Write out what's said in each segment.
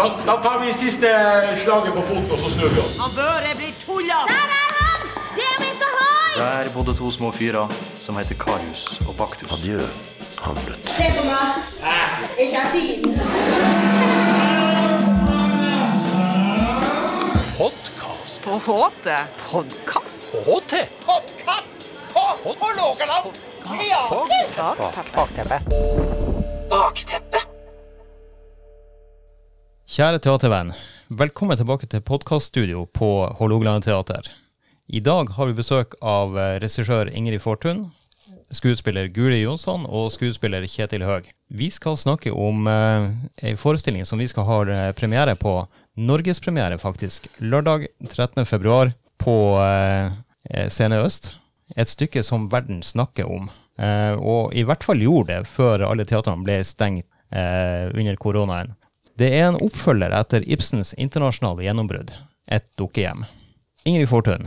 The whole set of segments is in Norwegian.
Da, da tar vi siste slaget på foten, og så snur vi oss. Han Børre blir tulla! Der er han! Det er vi Hoi! Der bodde to små fyrer som heter Karius og Baktus. Adjø, Hamlet. Se på meg. Er ikke er fin? Podkast. På HT podkast. HT. Bakteppe. Kjære teatervenn, velkommen tilbake til podkaststudio på Hålogaland teater. I dag har vi besøk av eh, regissør Ingrid Fortun, skuespiller Guri Jonsson og skuespiller Kjetil Høeg. Vi skal snakke om eh, en forestilling som vi skal ha eh, premiere på, norgespremiere faktisk, lørdag 13. februar på eh, eh, Scene Øst. Et stykke som verden snakker om, eh, og i hvert fall gjorde det før alle teatrene ble stengt eh, under koronaen. Det er en oppfølger etter Ibsens internasjonale gjennombrudd, Et dukkehjem. Ingrid Fortun,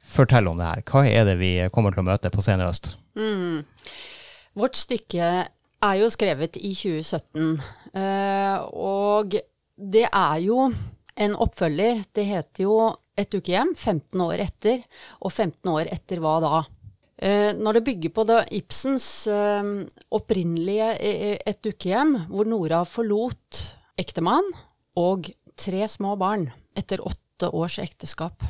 fortell om det her. Hva er det vi kommer til å møte på Scene Øst? Vårt stykke er jo skrevet i 2017, eh, og det er jo en oppfølger. Det heter jo Et ukehjem, 15 år etter, og 15 år etter hva da? Eh, når det bygger på Ibsens eh, opprinnelige Et ukehjem, hvor Nora forlot ektemann og tre små barn etter åtte års ekteskap,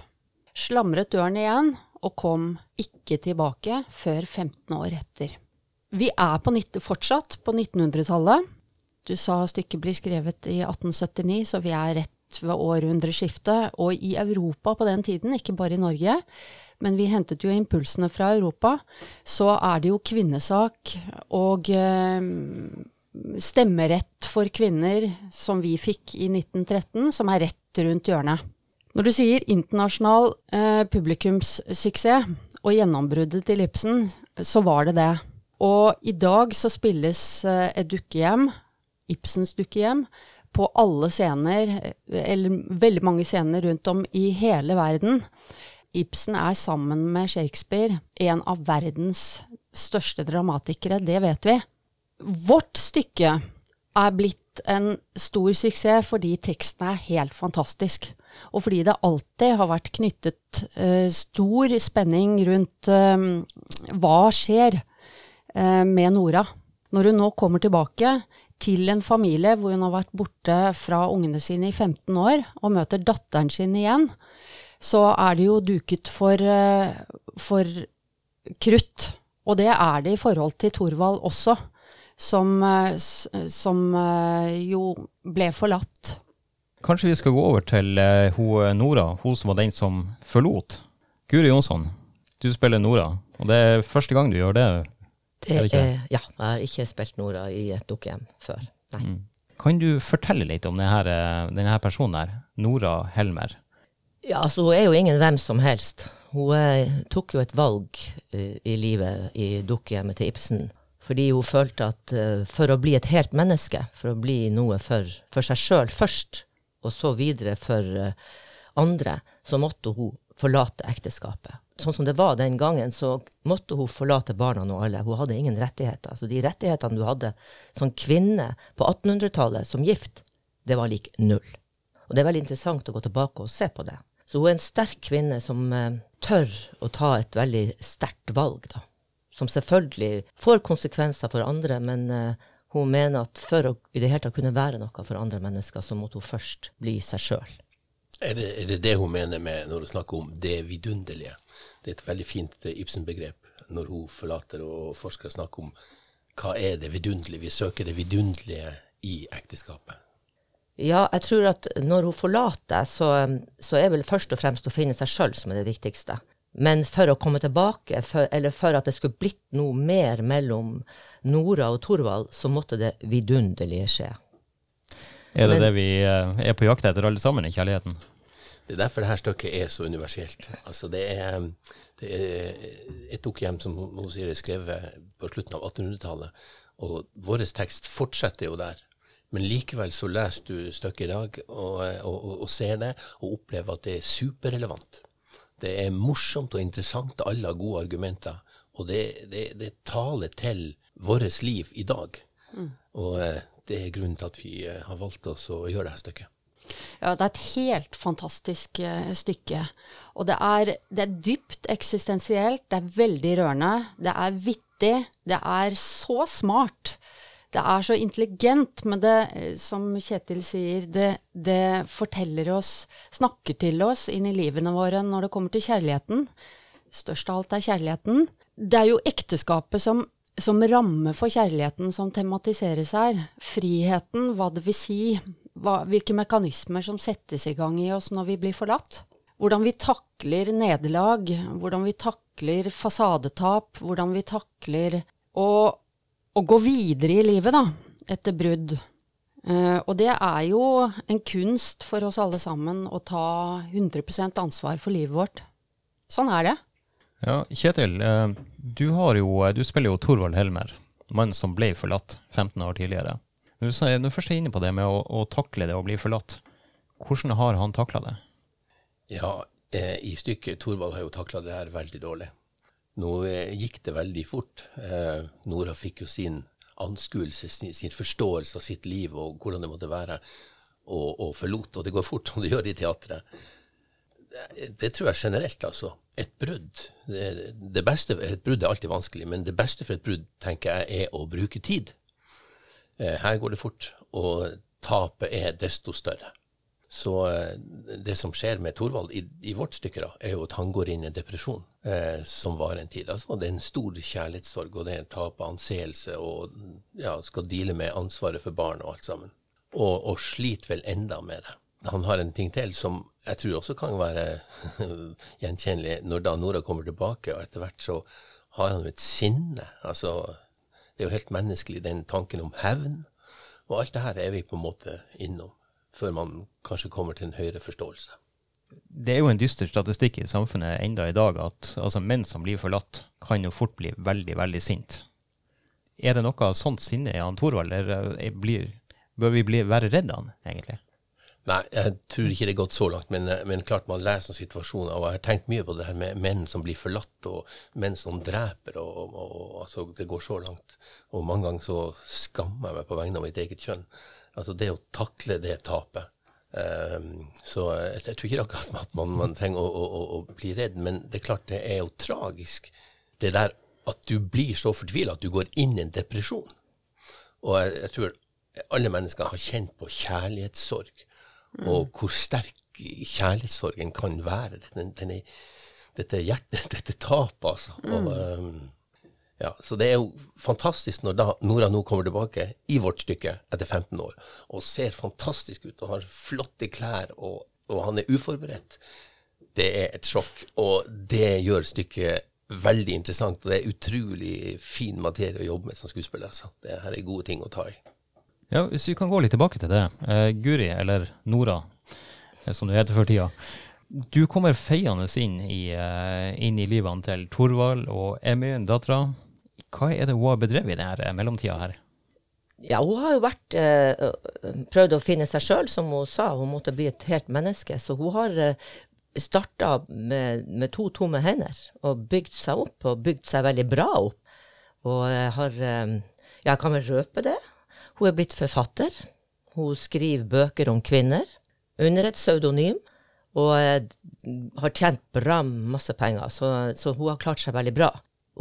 slamret døren igjen og kom ikke tilbake før 15 år etter. Vi er på, nitt- fortsatt på 1900-tallet. Du sa stykket blir skrevet i 1879, så vi er rett ved århundreskiftet. Og i Europa på den tiden, ikke bare i Norge, men vi hentet jo impulsene fra Europa, så er det jo kvinnesak og eh, stemmerett for kvinner som vi fikk i 1913, som er rett rundt hjørnet. Når du sier internasjonal eh, publikumssuksess og gjennombruddet til Ibsen, så var det det. Og i dag så spilles eh, et dukkehjem, Ibsens dukkehjem, på alle scener, eh, eller veldig mange scener rundt om i hele verden. Ibsen er sammen med Shakespeare en av verdens største dramatikere, det vet vi. Vårt stykke er blitt en stor suksess fordi teksten er helt fantastisk. Og fordi det alltid har vært knyttet uh, stor spenning rundt uh, hva skjer uh, med Nora. Når hun nå kommer tilbake til en familie hvor hun har vært borte fra ungene sine i 15 år, og møter datteren sin igjen, så er det jo duket for, for krutt. Og det er det i forhold til Thorvald også, som, eh, som eh, jo ble forlatt. Kanskje vi skal gå over til hun eh, Nora, hun som var den som forlot. Guri Jonsson, du spiller Nora, og det er første gang du gjør det. Det Er det ikke er, ja, jeg har ikke spilt Nora i et dukkehjem før. Nei. Kan du fortelle litt om denne, denne personen her, Nora Helmer? Ja, altså hun er jo ingen hvem som helst. Hun tok jo et valg i livet i dukkehjemmet til Ibsen. Fordi hun følte at uh, for å bli et helt menneske, for å bli noe for, for seg sjøl først, og så videre for uh, andre, så måtte hun forlate ekteskapet. Sånn som det var den gangen, så måtte hun forlate barna og alle. Hun hadde ingen rettigheter. Så de rettighetene du hadde som kvinne på 1800-tallet som gift, det var lik null. Og det er veldig interessant å gå tilbake og se på det. Så hun er en sterk kvinne som uh, tør å ta et veldig sterkt valg, da. Som selvfølgelig får konsekvenser for andre, men eh, hun mener at for å i det hele tatt kunne være noe for andre mennesker, så måtte hun først bli seg sjøl. Er det, er det det hun mener med når hun snakker om det vidunderlige? Det er et veldig fint eh, Ibsen-begrep når hun forlater og forskere snakker om hva er det vidunderlige? Vi søker det vidunderlige i ekteskapet. Ja, jeg tror at når hun forlater, så, så er vel først og fremst å finne seg sjøl som er det viktigste. Men for å komme tilbake, for, eller for at det skulle blitt noe mer mellom Nora og Thorvald, så måtte det vidunderlige skje. Er det Men- det vi eh, er på jakt etter alle sammen i kjærligheten? Det er derfor dette stykket er så universelt. Altså det er, det er et dukkehjem som hun sier er skrevet på slutten av 1800-tallet, og vår tekst fortsetter jo der. Men likevel så leser du stykket i dag og, og, og, og ser det, og opplever at det er superrelevant. Det er morsomt og interessant, alle har gode argumenter, og det, det, det taler til vårt liv i dag. Og eh, det er grunnen til at vi eh, har valgt oss å gjøre dette stykket. Ja, det er et helt fantastisk eh, stykke. Og det er, det er dypt eksistensielt, det er veldig rørende, det er vittig, det er så smart. Det er så intelligent, men det, eh, som Kjetil sier, det, det forteller oss, snakker til oss inn i livene våre når det kommer til kjærligheten. Størst av alt er kjærligheten. Det er jo ekteskapet som, som ramme for kjærligheten som tematiseres her. Friheten, hva det vil si, hva, hvilke mekanismer som settes i gang i oss når vi blir forlatt. Hvordan vi takler nederlag, hvordan vi takler fasadetap, hvordan vi takler å, å gå videre i livet, da, etter brudd. Uh, og det er jo en kunst for oss alle sammen å ta 100% ansvar for livet vårt. Sånn er det. Ja, Kjetil, eh, du, har jo, eh, du spiller jo Thorvald Helmer, mannen som ble forlatt 15 år tidligere. Når du, du først er inne på det med å, å takle det å bli forlatt, hvordan har han takla det? Ja, eh, i stykket Thorvald har jo takla det her veldig dårlig. Nå eh, gikk det veldig fort. Eh, Nora fikk jo sin anskuelse, sin, forståelse av sitt liv og hvordan det måtte være, og, og forlot. Og det går fort som det gjør i teatret. Det, det tror jeg generelt, altså. Et brudd. Det, det beste, et brudd er alltid vanskelig, men det beste for et brudd, tenker jeg, er å bruke tid. Eh, Her går det fort, og tapet er desto større. Så eh, det som skjer med Thorvald i, i vårt stykke, da, er jo at han går inn i en depresjon eh, som varer en tid. Altså, det er en stor kjærlighetssorg, og det er en tap av anseelse, og ja, skal deale med ansvaret for barn og alt sammen. Og, og sliter vel enda med det. Han har en ting til som jeg tror også kan være gjenkjennelig når da Nora kommer tilbake, og etter hvert så har han jo et sinne. Altså, det er jo helt menneskelig, den tanken om hevn. Og alt det her er vi på en måte innom, før man kanskje kommer til en høyere forståelse. Det er jo en dyster statistikk i samfunnet enda i dag at altså, menn som blir forlatt, kan jo fort bli veldig, veldig sint. Er det noe sånt sinne i han Thorvald, eller er- blir, bør vi bli, være redd han, egentlig? Nei, jeg tror ikke det er gått så langt, men, men klart man leser sånne situasjoner. Og jeg har tenkt mye på det her med menn som blir forlatt, og menn som dreper. og, og, og altså, Det går så langt. Og mange ganger så skammer jeg meg på vegne av mitt eget kjønn. Altså det å takle det tapet. Um, så jeg, jeg tror ikke akkurat at man, man trenger å, å, å, bli redd, men det er klart det er jo tragisk. Det der at du blir så fortvila at du går inn i en depresjon. Og jeg, jeg tror alle mennesker har kjent på kjærlighetssorg, og hvor sterk kjærlighetssorgen kan være. Den, den er, dette hjertet, dette tapet, altså. Og, um, ja, så det er jo fantastisk når da Nora nå kommer tilbake i vårt stykke etter 15 år, og ser fantastisk ut og har flotte klær, og, og han er uforberedt. Det er et sjokk, og det gjør stykket veldig interessant. Og det er utrolig fin materie å jobbe med som skuespiller. Så det her er gode ting å ta i. Ja, Hvis vi kan gå litt tilbake til det. Eh, Guri, eller Nora, eh, som du heter for tida. Du kommer feiende inn i, eh, inn i livene til Thorvald og Emmy, dattera. Hva er det hun har bedrevet i denne mellomtida her? Ja, hun har jo vært eh, prøvd å finne seg sjøl, som hun sa. Hun måtte bli et helt menneske. Så hun har eh, starta med, med to tomme hender og bygd seg opp, og bygd seg veldig bra opp. Og jeg har eh, Jeg kan vel røpe det. Hun er blitt forfatter. Hun skriver bøker om kvinner under et pseudonym. Og eh, har tjent bra masse penger, så, så hun har klart seg veldig bra.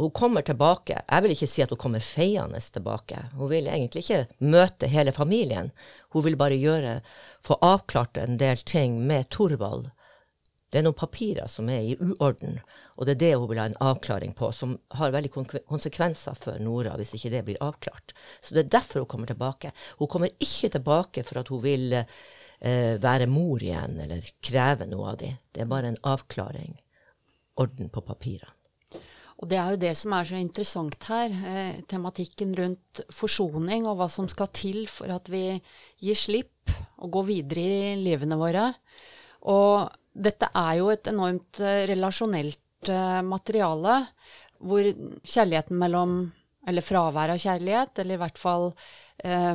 Hun kommer tilbake. Jeg vil ikke si at hun kommer feiende tilbake. Hun vil egentlig ikke møte hele familien. Hun vil bare gjøre, få avklart en del ting med Thorvald. Det er noen papirer som er i uorden, og det er det hun vil ha en avklaring på, som har veldig konsekvenser for Nora hvis ikke det blir avklart. Så det er derfor hun kommer tilbake. Hun kommer ikke tilbake for at hun vil eh, være mor igjen eller kreve noe av dem. Det er bare en avklaring. Orden på papirene. Og det er jo det som er så interessant her, eh, tematikken rundt forsoning og hva som skal til for at vi gir slipp og går videre i livene våre. Og dette er jo et enormt eh, relasjonelt eh, materiale, hvor kjærligheten mellom eller fravær av kjærlighet, eller i hvert fall eh,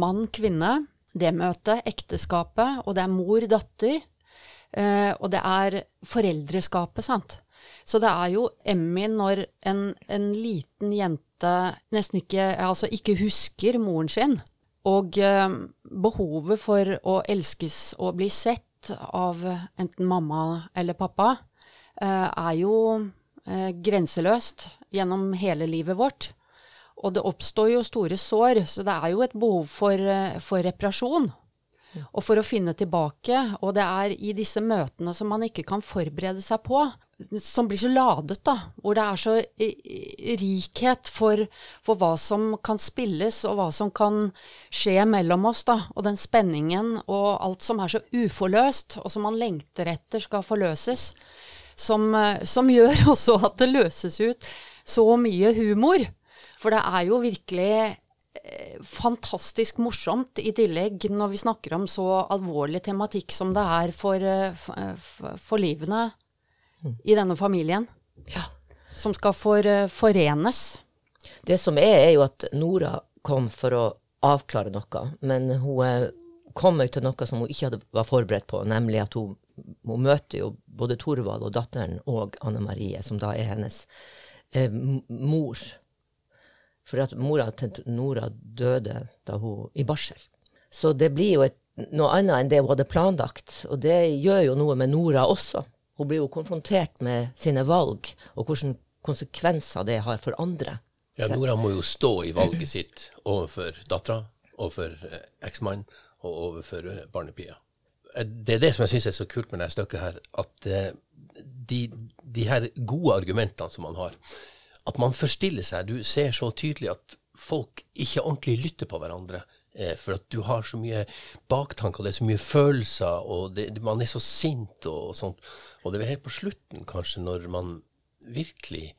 mann-kvinne, det møtet, ekteskapet, og det er mor-datter, eh, og det er foreldreskapet, sant. Så det er jo Emmy når en, en liten jente nesten ikke, altså ikke husker moren sin, Og eh, behovet for å elskes og bli sett av enten mamma eller pappa eh, er jo eh, grenseløst gjennom hele livet vårt. Og det oppstår jo store sår, så det er jo et behov for, eh, for reparasjon. Og for å finne tilbake. Og det er i disse møtene som man ikke kan forberede seg på, som blir så ladet, da. Hvor det er så rikhet for, for hva som kan spilles, og hva som kan skje mellom oss, da. Og den spenningen og alt som er så uforløst, og som man lengter etter skal forløses. Som, som gjør også at det løses ut så mye humor. For det er jo virkelig eh, fantastisk morsomt i tillegg når vi snakker om så alvorlig tematikk som det er for, eh, f- eh, for livene i denne familien. Ja. Som skal for, eh, forenes. Det som er, er jo at Nora kom for å avklare noe, men hun eh, kom jo til noe som hun ikke hadde, var forberedt på, nemlig at hun, hun møter jo både Torvald og datteren og Anne Marie, som da er hennes eh, mor. For at mora til Nora døde da hun i barsel. Så det blir jo et, noe annet enn det hun hadde planlagt, og det gjør jo noe med Nora også. Hun blir jo konfrontert med sine valg, og hvilke konsekvenser det har for andre. Ja, Nora må jo stå i valget sitt overfor dattera, overfor eh, eksmannen og overfor eh, barnepia. Eh, Det er det som jeg syns er så kult med dette stykket her, at de, de her gode argumentene som man har, at man forstiller seg. Du ser så tydelig at folk ikke ordentlig lytter på hverandre. Eh, for at du har så mye baktanker, det er så mye følelser, og det, man er så sint og, sånt. Og det er helt på slutten, kanskje, når man virkelig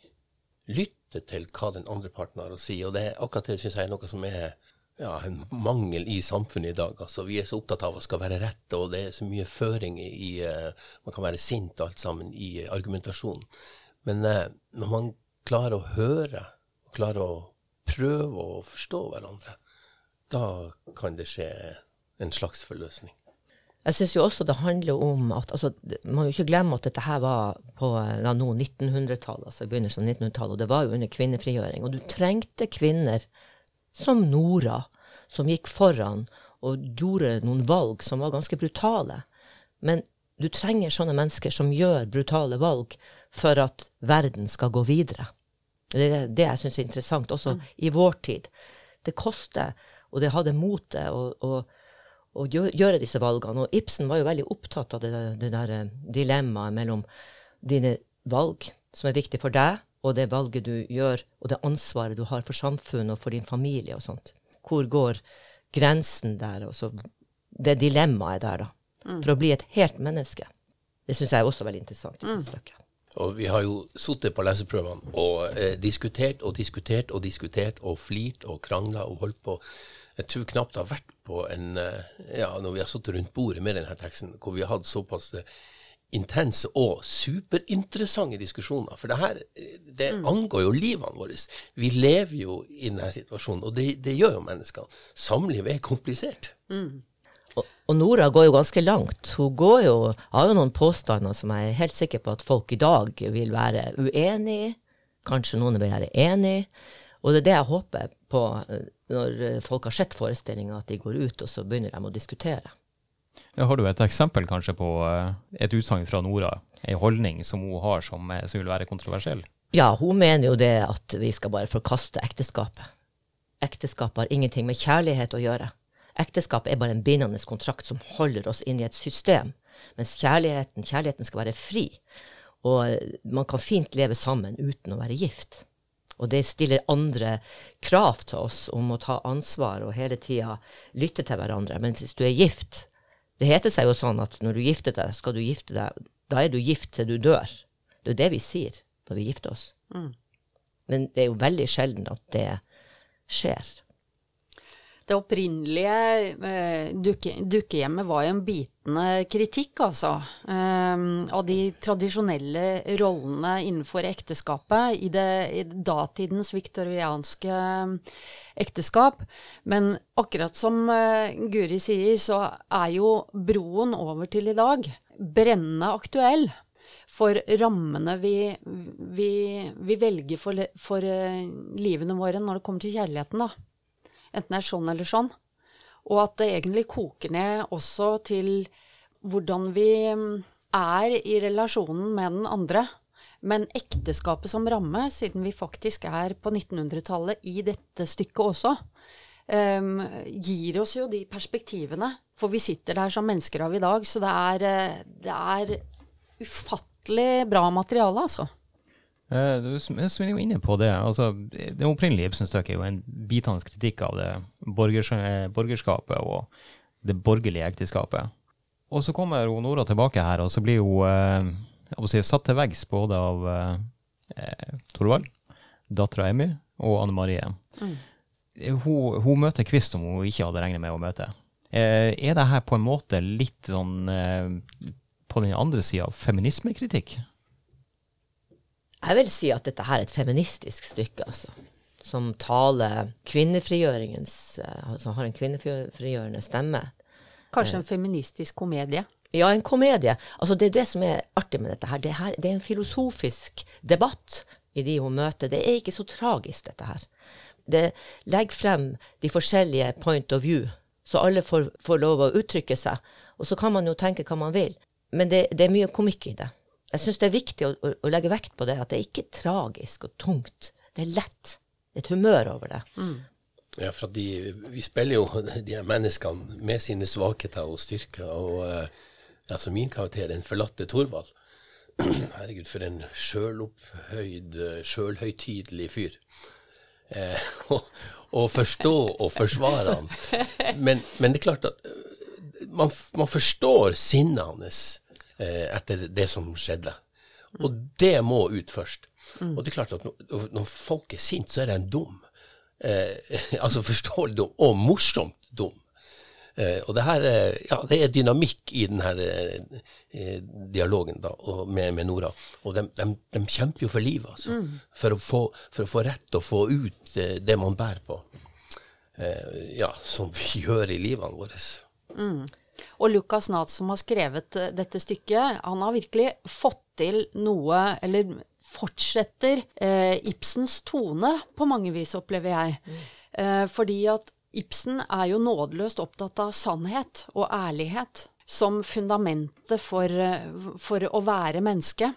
lytter til hva den andre parten har å si. Og det er akkurat det syns jeg er noe som er ja, en mangel i samfunnet i dag. Altså, vi er så opptatt av å skal være rett, og det er så mye føring i, eh, Man kan være sint og alt sammen i uh, argumentasjonen. Men uh, når man klarer å høre, og klarer å prøve å forstå hverandre, da kan det skje en slags forløsning. Jeg syns jo også det handler om at altså, Man må jo ikke glemme at dette her var på ja, nå 1900-tallet, altså i begynnelsen av 1900-tallet, og det var jo under kvinnefrigjøring. Og du trengte kvinner som Nora, som gikk foran og gjorde noen valg som var ganske brutale. Men du trenger sånne mennesker som gjør brutale valg for at verden skal gå videre. Det er det jeg syns er interessant, også i vår tid. Det koster, og det hadde motet å, å, gjøre disse valgene. Og Ibsen var jo veldig opptatt av det, det der eh, dilemmaet mellom dine valg, som er viktig for deg, og det valget du gjør, og det ansvaret du har for samfunnet og for din familie og sånt. Hvor går grensen der? Og så det dilemmaet der, da. For å bli et helt menneske. Det syns jeg er også veldig interessant. i det stykket. Og vi har jo sittet på leseprøvene og eh, diskutert og diskutert og diskutert og flirt og krangla og holdt på. Jeg tror knapt det har vært på en eh, Ja, når vi har sittet rundt bordet med denne teksten, hvor vi har hatt såpass eh, intense og superinteressante diskusjoner. For det her eh, det angår jo livene våre. Vi lever jo i denne situasjonen, og det, det gjør jo menneskene. Samlivet er komplisert. Og, og Nora går jo ganske langt. Hun går jo, har jo noen påstander som jeg er helt sikker på at folk i dag vil være uenig i. Kanskje noen vil være enig. Og det er det jeg håper på eh, når folk har sett forestillinga, at de går ut og så begynner de å diskutere. Ja, har du et eksempel kanskje på eh, et utsagn fra Nora, en holdning som hun har som, eh, som vil være kontroversiell? Ja, hun mener jo det at vi skal bare forkaste ekteskapet. Ekteskap har ingenting med kjærlighet å gjøre. Ekteskapet er bare en bindende kontrakt som holder oss inn i et system. Mens kjærligheten, kjærligheten skal være fri. Og man kan fint leve sammen uten å være gift. Og det stiller andre krav til oss om å ta ansvar og hele tida lytte til hverandre. Men hvis du er gift Det heter seg jo sånn at når du gifter deg, skal du gifte deg Da er du gift til du dør. Det er det vi sier når vi gifter oss. Men det er jo veldig sjelden at det skjer. Det opprinnelige eh, dukke, dukkehjemmet var jo en bitende kritikk, altså. av de tradisjonelle rollene innenfor ekteskapet i, det, i datidens viktorianske ekteskap. Men akkurat som eh, Guri sier, så er jo broen over til i dag brennende aktuell. For rammene vi, vi, vi velger for, for eh, livene våre når det kommer til kjærligheten, da enten det er sånn eller sånn, Og at det egentlig koker ned også til hvordan vi mm, er i relasjonen med den andre. Men ekteskapet som ramme, siden vi faktisk er på 1900-tallet i dette stykket også, um, gir oss jo de perspektivene. For vi sitter der som mennesker av i dag, så det er, eh, det er ufattelig bra materiale, altså. Eh, Du er jo inne på det. altså Det opprinnelige Ibsen-stykket er jo en bitende kritikk av det eh, borgerskapet og det borgerlige ekteskapet. Og så kommer jo Nora tilbake her, og så blir hun eh, si, satt til veggs både av eh, eh, Torvald, dattera Emmy og Anne Marie. Mm. Hun, hun møter Kvist som hun ikke hadde regnet med å møte. Eh, er det her på en måte litt sånn eh, på den andre sida feminismekritikk? Jeg vil si at dette her er et feministisk stykke, altså. Som taler kvinnefrigjøringens eh, Altså har en kvinnefrigjørende stemme. Kanskje en feministisk komedie. Ja, en komedie. Altså, det er det som er artig med dette her. Det, her, det er en filosofisk debatt i de hun møter. Det er ikke så tragisk, dette her. Det legger frem de forskjellige point of view, så alle får, får lov å uttrykke seg. Og så kan man jo tenke hva man vil. Men det, det er mye komikk i det. Jeg syns det er viktig å, å, å legge vekt på det, at det er ikke tragisk og tungt. Det er lett. Det er et humør over det. Ja, for at de, vi spiller jo de her menneskene med sine svakheter og styrker. Og altså min karakter, den forlatte Thorvald. Herregud, for en sjølopphøyd, eh, sjølhøytidelig fyr. Eh, og, og forstå og forsvare han. Men, men det er klart at eh, man, man forstår sinnet hans eh, etter det som skjedde. Og det må ut først. Og det er klart at når, når folk er sint, så er de dum. Eh, altså forståelig dum, og morsomt dum. Eh, og det her eh, ja, det er dynamikk i den her eh, eh, dialogen da, med, med Nora. Og de, de, de kjemper jo for livet, altså. For, å få, for å få rett og få ut eh, det man bærer på. Eh, ja, som vi gjør i livene våre. Og Lukas Nath, som har skrevet eh, dette stykket, han har virkelig fått til noe, eller fortsetter eh, Ibsens tone på mange vis, opplever jeg. Eh, fordi at Ibsen er jo nådeløst opptatt av sannhet og ærlighet som fundamentet for, eh, for å være menneske.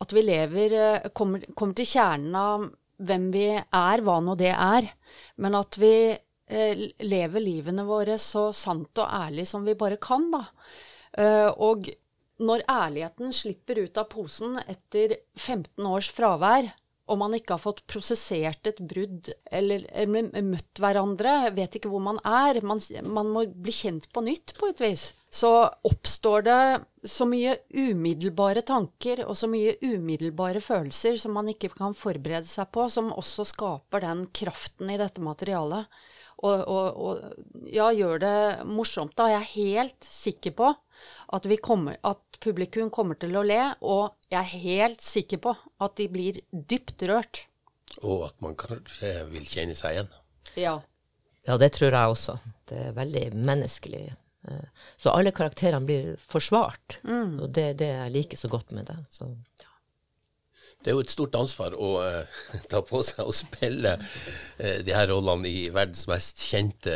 At vi lever, eh, kommer, kommer til kjernen av hvem vi er, hva nå det er, men at vi eh, lever livene våre så sant og ærlig som vi bare kan, da. Eh, og når ærligheten slipper ut av posen etter 15 års fravær, og man ikke har fått prosessert et brudd eller møtt hverandre, vet ikke hvor man er, man, man må bli kjent på nytt på et vis, så oppstår det så mye umiddelbare tanker og så mye umiddelbare følelser som man ikke kan forberede seg på, som også skaper den kraften i dette materialet. Og, og, og ja, gjør det morsomt. Da jeg er helt sikker på at, vi kommer, at publikum kommer til å le, og jeg er helt sikker på at de blir dypt rørt. Og at man kanskje vil kjenne seg igjen. Ja. Ja, det tror jeg også. Det er veldig menneskelig. Eh, Så alle karakterene blir forsvart, og det er det jeg liker så godt med det. Så, ja. Det er jo et stort ansvar å uh, ta på seg å spille uh, de her rollene i verdens mest kjente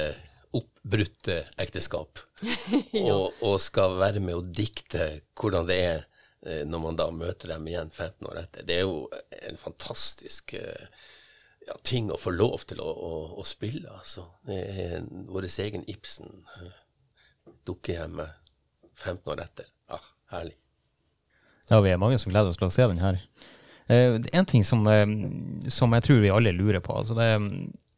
oppbrutte ekteskap. og, og skal være med å dikte hvordan det er uh, når man da møter dem igjen 15 år etter. Det er jo en fantastisk ja, ting å få lov til å, å, å spille, altså. Det er vår egen Ibsen. dukker Dukkehjemmet 15 år etter. Ja, herlig. Ja, vi er mange som gleder oss til å se den her. Eh, en ting som, eh, som jeg tror vi alle lurer på. Altså det,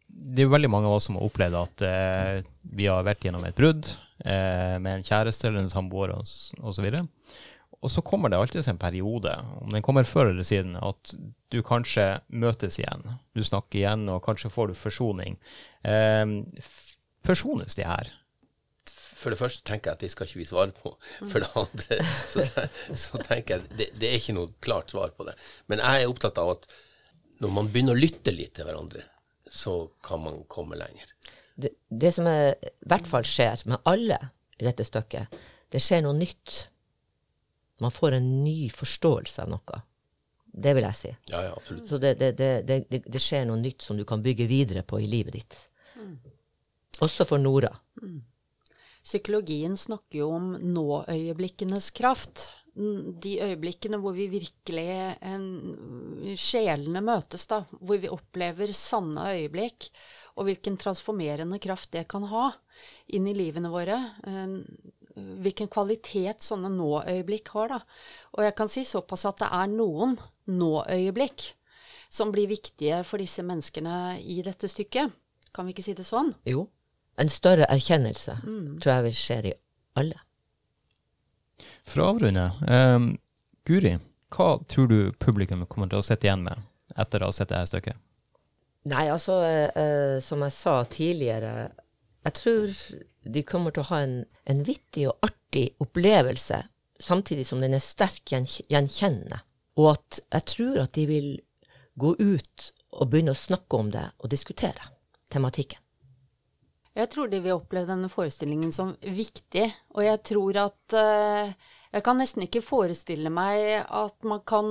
det er veldig mange av oss som har opplevd at eh, vi har vært gjennom et brudd med en kjæreste eller en samboer og, og så kommer det alltid en periode, om den kommer før eller siden, at du kanskje møtes igjen. Du snakker igjen, og kanskje får du forsoning. Eh, forsones de her? For det første tenker jeg at det skal ikke vi svare på. For det andre så, så tenker jeg det, det er ikke noe klart svar på det. Men jeg er opptatt av at når man begynner å lytte litt til hverandre, så kan man komme lenger. Det, det som er, i hvert fall skjer med alle i dette stykket, det skjer noe nytt. Man får en ny forståelse av noe. Det vil jeg si. Ja, ja, absolutt. Så det, det, det, det, det skjer noe nytt som du kan bygge videre på i livet ditt. Også for Nora. Psykologien snakker jo om nå-øyeblikkenes kraft. De øyeblikkene hvor vi virkelig en, Sjelene møtes, da. Hvor vi opplever sanne øyeblikk. Og hvilken transformerende kraft det kan ha inn i livene våre. En, hvilken kvalitet sånne nå-øyeblikk har, da. Og jeg kan si såpass at det er noen nå-øyeblikk som blir viktige for disse menneskene i dette stykket. Kan vi ikke si det sånn? Jo. En større erkjennelse tror jeg vil skje i alle. For å avrunde, um, Guri, hva tror du publikum kommer til å sitte igjen med etter å ha sett dette stykket? Nei, altså, eh, eh, som jeg sa tidligere, jeg tror de kommer til å ha en, en vittig og artig opplevelse, samtidig som den er sterk gjen, gjenkjennende. Og at jeg tror at de vil gå ut og begynne å snakke om det og diskutere tematikken. Jeg tror de vil oppleve denne forestillingen som viktig, og jeg tror at eh, Jeg kan nesten ikke forestille meg at man kan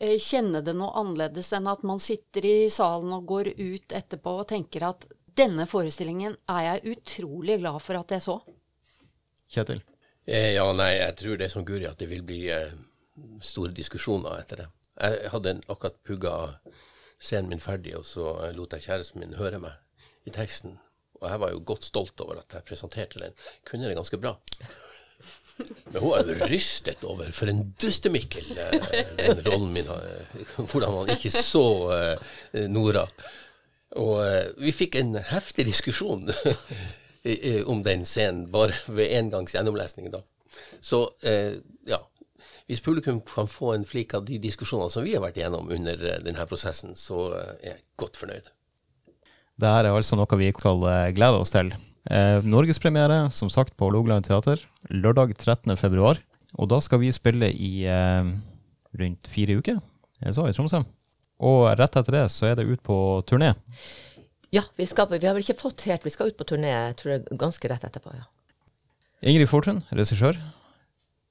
eh, kjenne det noe annerledes enn at man sitter i salen og går ut etterpå og tenker at denne forestillingen er jeg utrolig glad for at jeg så. Kjetil? Eh, Ja, nei, jeg tror det er som Guri at det vil bli eh, store diskusjoner etter det. Jeg hadde akkurat pugga scenen min ferdig, og så lot jeg kjæresten min høre meg i teksten. Og jeg var jo godt stolt over at jeg presenterte den. Kunne det ganske bra. Men hun er jo rystet over for en dustemikkel eh, den rollen min eh, Hvordan man ikke så eh, Nora. Og vi fikk en heftig diskusjon om den scenen bare ved engangs gjennomlesning. da. Så ja, hvis publikum kan få en flik av de diskusjonene som vi har vært igjennom under denne prosessen, så er jeg godt fornøyd. Dette er altså noe vi skal eh, glede oss til. Eh, Norgespremiere, som sagt, på Hålogaland teater lørdag 13. februar. Og da skal vi spille i eh, rundt fire uker, jeg sa, i Tromsø. Og rett etter det så er det ut på turné. Ja, vi, skal, vi har vel ikke fått helt Vi skal ut på turné jeg tror jeg, ganske rett etterpå, ja. Ingrid Fortun, regissør.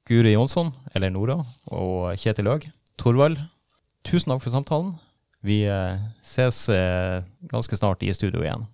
Guri Jonsson, eller Nora, og Kjetil Løg. Torvald, tusen takk for samtalen. Vi eh, ses eh, ganske snart i studio igjen.